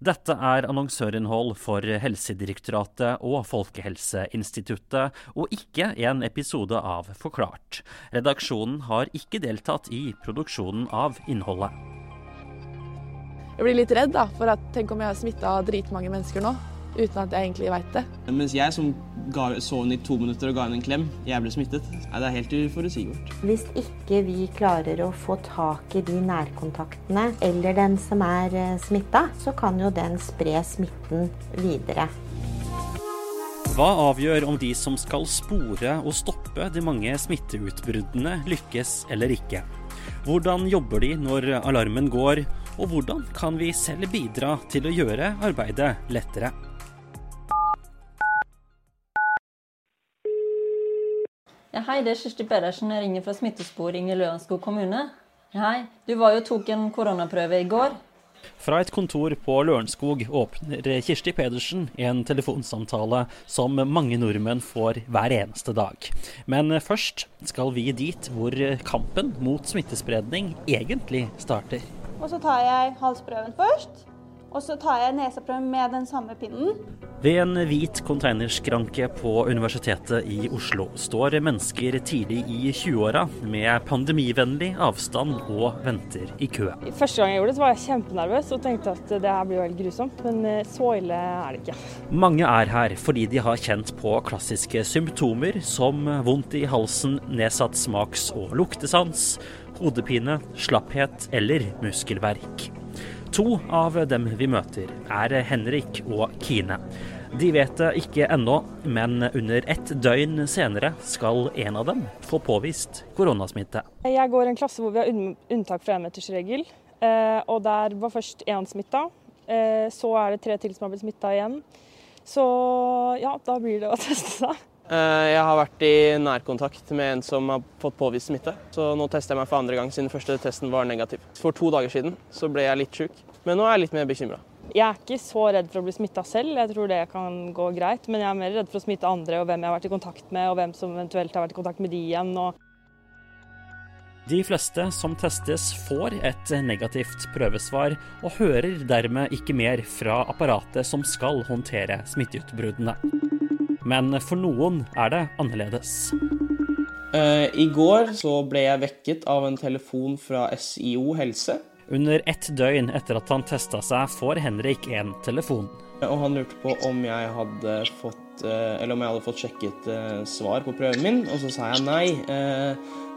Dette er annonsørinnhold for Helsedirektoratet og Folkehelseinstituttet, og ikke en episode av Forklart. Redaksjonen har ikke deltatt i produksjonen av innholdet. Jeg blir litt redd da, for at tenk om jeg har smitta dritmange mennesker nå, uten at jeg egentlig veit det. Mens jeg som ga, så henne i to minutter og ga henne en klem, jeg ble smittet. Nei, det er helt uforutsigbart. Hvis ikke vi klarer å få tak i de nærkontaktene eller den som er smitta, så kan jo den spre smitten videre. Hva avgjør om de som skal spore og stoppe de mange smitteutbruddene, lykkes eller ikke? Hvordan jobber de når alarmen går, og hvordan kan vi selv bidra til å gjøre arbeidet lettere? Ja, hei, det er Kirsti Pedersen. Jeg ringer fra smittesporing i Lørenskog kommune. Hei, du var jo tok en koronaprøve i går. Fra et kontor på Lørenskog åpner Kirsti Pedersen en telefonsamtale som mange nordmenn får hver eneste dag. Men først skal vi dit hvor kampen mot smittespredning egentlig starter. Og så tar jeg halsprøven først. Og så tar jeg neseprøven med den samme pinnen. Ved en hvit containerskranke på Universitetet i Oslo står mennesker tidlig i 20-åra med pandemivennlig avstand og venter i kø. Første gang jeg gjorde det, så var jeg kjempenervøs og tenkte at det her blir jo helt grusomt. Men eh, så ille er det ikke. Mange er her fordi de har kjent på klassiske symptomer som vondt i halsen, nedsatt smaks- og luktesans, hodepine, slapphet eller muskelverk. To av dem vi møter, er Henrik og Kine. De vet det ikke ennå, men under ett døgn senere skal en av dem få påvist koronasmitte. Jeg går i en klasse hvor vi har unntak fra énmetersregel. Eh, og der var først én smitta. Eh, så er det tre til som har blitt smitta igjen. Så ja, da blir det å teste seg. Eh, jeg har vært i nærkontakt med en som har fått påvist smitte. Så nå tester jeg meg for andre gang, siden første testen var negativ. For to dager siden så ble jeg litt sjuk, men nå er jeg litt mer bekymra. Jeg er ikke så redd for å bli smitta selv, jeg tror det kan gå greit. Men jeg er mer redd for å smitte andre, og hvem jeg har vært i kontakt med, og hvem som eventuelt har vært i kontakt med de igjen. Og de fleste som testes, får et negativt prøvesvar, og hører dermed ikke mer fra apparatet som skal håndtere smitteutbruddene. Men for noen er det annerledes. Uh, I går så ble jeg vekket av en telefon fra SIO helse. Under ett døgn etter at han testa seg, får Henrik en telefon. Og han lurte på om jeg hadde fått, uh, eller om jeg hadde fått sjekket uh, svar på prøven min, og så sa jeg nei.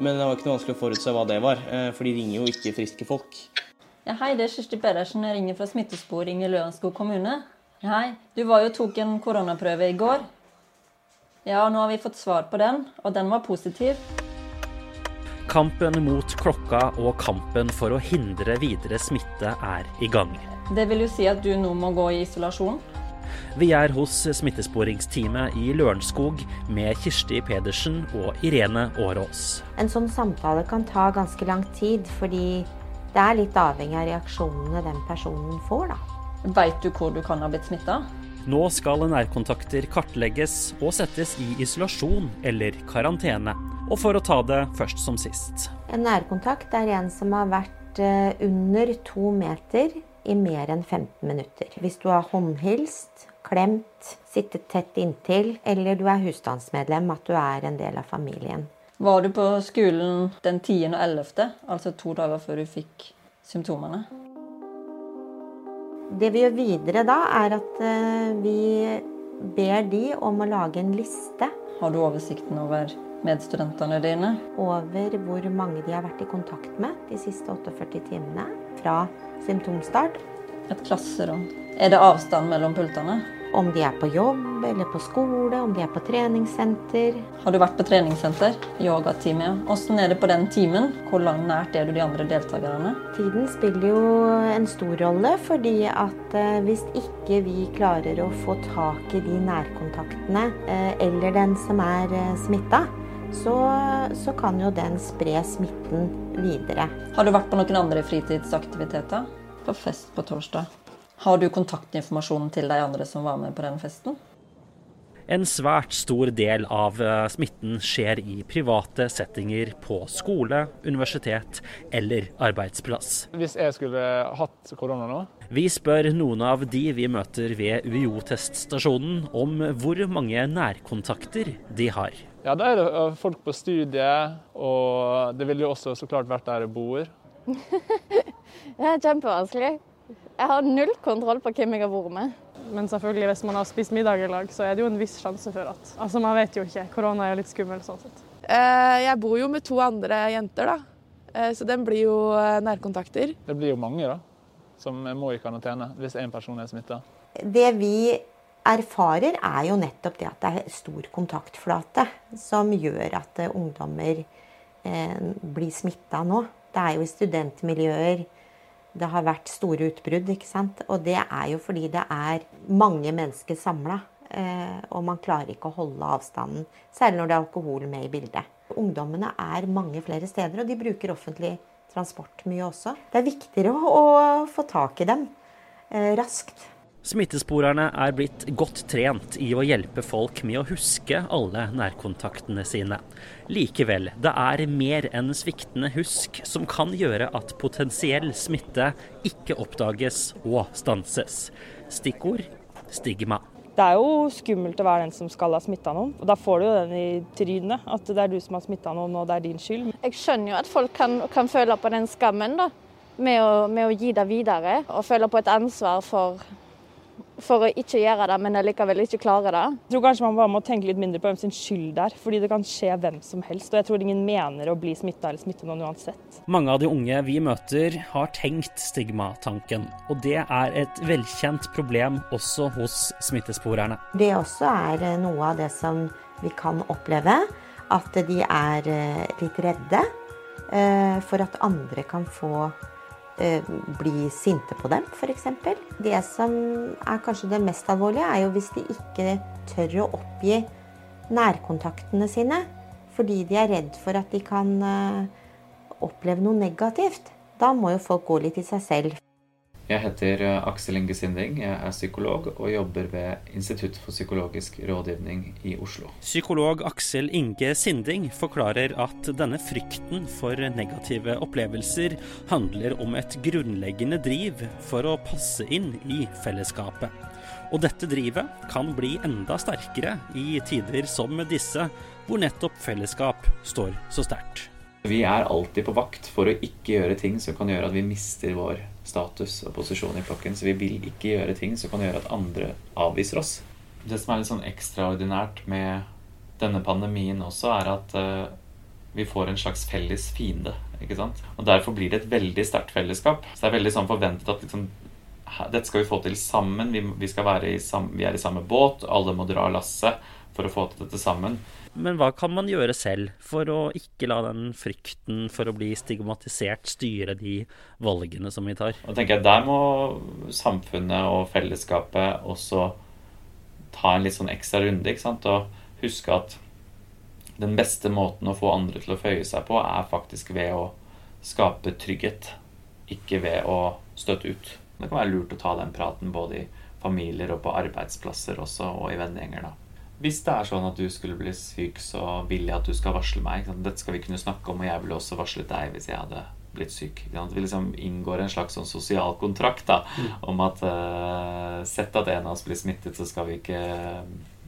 men det var ikke noe vanskelig å forutse hva det var, for de ringer jo ikke friske folk. Ja, hei, det er Kirsti Pedersen. Jeg ringer fra smittesporing i Lørenskog kommune. Hei, du var jo tok en koronaprøve i går. Ja, nå har vi fått svar på den, og den var positiv. Kampen mot klokka og kampen for å hindre videre smitte er i gang. Det vil jo si at du nå må gå i isolasjon? Vi er hos smittesporingsteamet i Lørenskog med Kirsti Pedersen og Irene Årås. En sånn samtale kan ta ganske lang tid, fordi det er litt avhengig av reaksjonene den personen får, da. Veit du hvor du kan ha blitt smitta? Nå skal nærkontakter kartlegges og settes i isolasjon eller karantene. Og for å ta det først som sist. En nærkontakt er en som har vært eh, under to meter i mer enn 15 minutter. Hvis du har håndhilst, klemt, sittet tett inntil, eller du er husstandsmedlem, at du er en del av familien. Var du på skolen den 10. og 11., altså to dager før du fikk symptomene? Det vi gjør videre da, er at eh, vi ber de om å lage en liste. Har du oversikten over medstudentene dine? Over hvor mange de har vært i kontakt med de siste 48 timene fra symptomstart. Et klasserom. Er det avstand mellom pultene? Om de er på jobb eller på skole, om de er på treningssenter. Har du vært på treningssenter? Yogatime, ja. Åssen er det på den timen? Hvor langt nært er du de andre deltakerne? Tiden spiller jo en stor rolle, fordi at eh, hvis ikke vi klarer å få tak i de nærkontaktene eh, eller den som er eh, smitta, så, så, kan jo den spre smitten videre. Har du vært på noen andre fritidsaktiviteter? På fest på torsdag. Har du kontaktinformasjonen til de andre som var med på den festen? En svært stor del av eh, smitten skjer i private settinger på skole, universitet eller arbeidsplass. Hvis jeg skulle hatt korona nå? Vi spør noen av de vi møter ved UiO-teststasjonen om hvor mange nærkontakter de har. Ja, Da er det øh, folk på studiet, og det ville jo også så klart vært der jeg bor. det er kjempevanskelig. Jeg har null kontroll på hvem jeg har vært med. Men selvfølgelig, hvis man har spist middag i lag, så er det jo en viss sjanse for at Altså, man vet jo ikke. Korona er jo litt skummel sånn sett. Eh, jeg bor jo med to andre jenter, da. Eh, så den blir jo eh, nærkontakter. Det blir jo mange, da, som må i karantene hvis én person er smitta. Det vi erfarer, er jo nettopp det at det er stor kontaktflate som gjør at ungdommer blir smitta nå. Det er jo i studentmiljøer det har vært store utbrudd. ikke sant? Og det er jo fordi det er mange mennesker samla. Eh, og man klarer ikke å holde avstanden, særlig når det er alkohol med i bildet. Ungdommene er mange flere steder, og de bruker offentlig transport mye også. Det er viktigere å, få tak i dem eh, raskt. Smittesporerne er blitt godt trent i å hjelpe folk med å huske alle nærkontaktene sine. Likevel, det er mer enn sviktende husk som kan gjøre at potensiell smitte ikke oppdages og stanses. Stikkord stigma. Det er jo skummelt å være den som skal ha smitta noen. og Da får du jo den i trynet, at det er du som har smitta noen og det er din skyld. Jeg skjønner jo at folk kan, kan føle på den skammen da, med å, med å gi det videre, og føle på et ansvar for for å ikke gjøre det, men likevel ikke klare det. Jeg tror kanskje man bare må tenke litt mindre på hvem sin skyld det er, fordi det kan skje hvem som helst. Og jeg tror ingen mener å bli smitta eller smitte noen uansett. Mange av de unge vi møter har tenkt stigmatanken, og det er et velkjent problem også hos smittesporerne. Det også er eh, noe av det som vi kan oppleve, at de er eh, litt redde eh, for at andre kan få bli sinte på dem, f.eks. Det som er kanskje det mest alvorlige, er jo hvis de ikke tør å oppgi nærkontaktene sine fordi de er redd for at de kan eh, oppleve noe negativt. Da må jo folk gå litt i seg selv. Jeg heter eh, Aksel Inge Sinding. Jeg er psykolog og jobber ved Institutt for psykologisk rådgivning i Oslo. Psykolog Aksel Inge Sinding forklarer at denne frykten for negative opplevelser handler om et grunnleggende driv for å passe inn i fellesskapet. Og dette drivet kan bli enda sterkere i tider som disse, hvor nettopp fellesskap står så sterkt. Vi er alltid på vakt for å ikke gjøre ting som kan gjøre at vi mister vår status og posisjon i flokken. Så vi vil ikke gjøre ting som kan gjøre at andre avviser oss. Det som er litt sånn ekstraordinært med denne pandemien også, er at uh, vi får en slags felles fiende. ikke sant? Og Derfor blir det et veldig sterkt fellesskap. Så det er veldig sånn forventet at liksom, dette skal vi få til sammen. Vi, vi, i sam, vi er i samme båt, alle må dra lasset for å få til dette sammen. Men hva kan man gjøre selv for å ikke la den frykten for å bli stigmatisert styre de valgene som vi tar? Og tenker jeg Der må samfunnet og fellesskapet også ta en litt sånn ekstra runde. ikke sant? Og huske at den beste måten å få andre til å føye seg på, er faktisk ved å skape trygghet, ikke ved å støtte ut. Det kan være lurt å ta den praten både i familier og på arbeidsplasser også, og i vennegjenger. da. Hvis det er sånn at du skulle bli syk, så vil jeg at du skal varsle meg. Dette skal vi kunne snakke om, og jeg ville også varslet deg hvis jeg hadde blitt syk. Vi liksom inngår en slags sånn sosial kontrakt da, mm. om at uh, sett at en av oss blir smittet, så skal vi ikke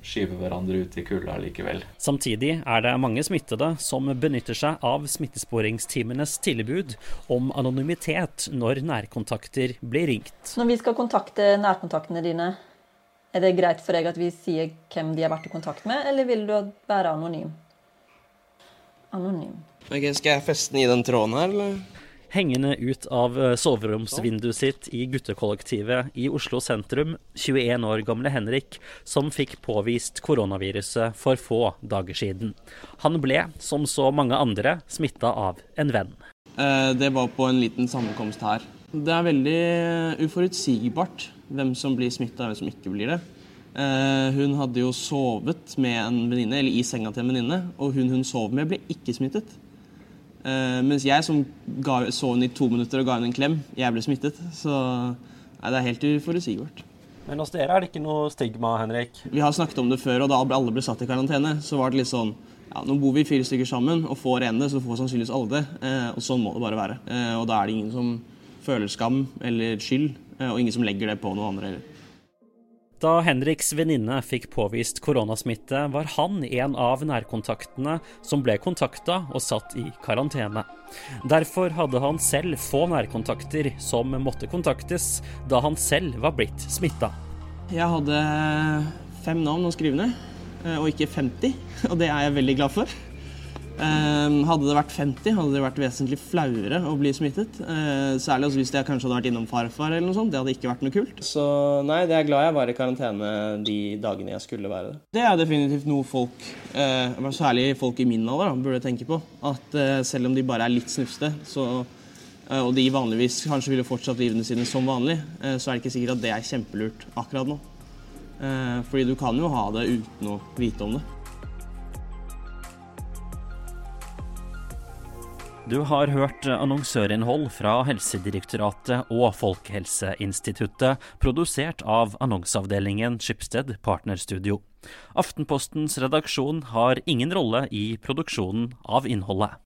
skyve hverandre ut i kulda likevel. Samtidig er det mange smittede som benytter seg av smittesporingsteamenes tilbud om anonymitet når nærkontakter blir ringt. Når vi skal kontakte nærkontaktene dine, er det greit for deg at vi sier hvem de har vært i kontakt med, eller vil du være anonym? Anonym. Ok, Skal jeg feste den i den tråden her, eller? Hengende ut av eh, soveromsvinduet sitt i guttekollektivet i Oslo sentrum, 21 år gamle Henrik, som fikk påvist koronaviruset for få dager siden. Han ble, som så mange andre, smitta av en venn. Eh, det var på en liten sammenkomst her. Det er veldig uforutsigbart hvem som blir smitta, og hvem som ikke blir det. Eh, hun hadde jo sovet med en venninne, eller i senga til en venninne, og hun hun sov med, ble ikke smittet. Eh, mens jeg som ga, så henne i to minutter og ga henne en klem, jeg ble smittet. Så nei, det er helt uforutsigbart. Men hos dere er det ikke noe stigma, Henrik? Vi har snakket om det før, og da alle ble satt i karantene, så var det litt sånn ja, Nå bor vi fire stykker sammen, og får en det, så får sannsynligvis alle det. Eh, og sånn må det bare være. og da er det ingen som føler skam eller skyld og ingen som legger det på noen andre heller. Da Henriks venninne fikk påvist koronasmitte, var han en av nærkontaktene som ble kontakta og satt i karantene. Derfor hadde han selv få nærkontakter som måtte kontaktes, da han selv var blitt smitta. Jeg hadde fem navn å skrive ned, eh, og ikke 50, og det er jeg veldig glad for. Ehm, hadde det vært 50, hadde det vært vesentlig flauere å bli smittet. Eh, særlig hvis jeg kanskje hadde vært innom farfar eller noe sånt. Det hadde ikke vært noe kult. Så nei, det er glad jeg var i karantene de dagene jeg skulle være det. Det er definitivt noe folk, eh, særlig folk i min alder, burde tenke på. At eh, selv om de bare er litt snufste, så og de vanligvis kanskje ville fortsatt livene sine som vanlig, så er det ikke sikkert at det er kjempelurt akkurat nå. Fordi du kan jo ha det uten å vite om det. Du har hørt annonsørinnhold fra Helsedirektoratet og Folkehelseinstituttet, produsert av annonseavdelingen Skipsted Partnerstudio. Aftenpostens redaksjon har ingen rolle i produksjonen av innholdet.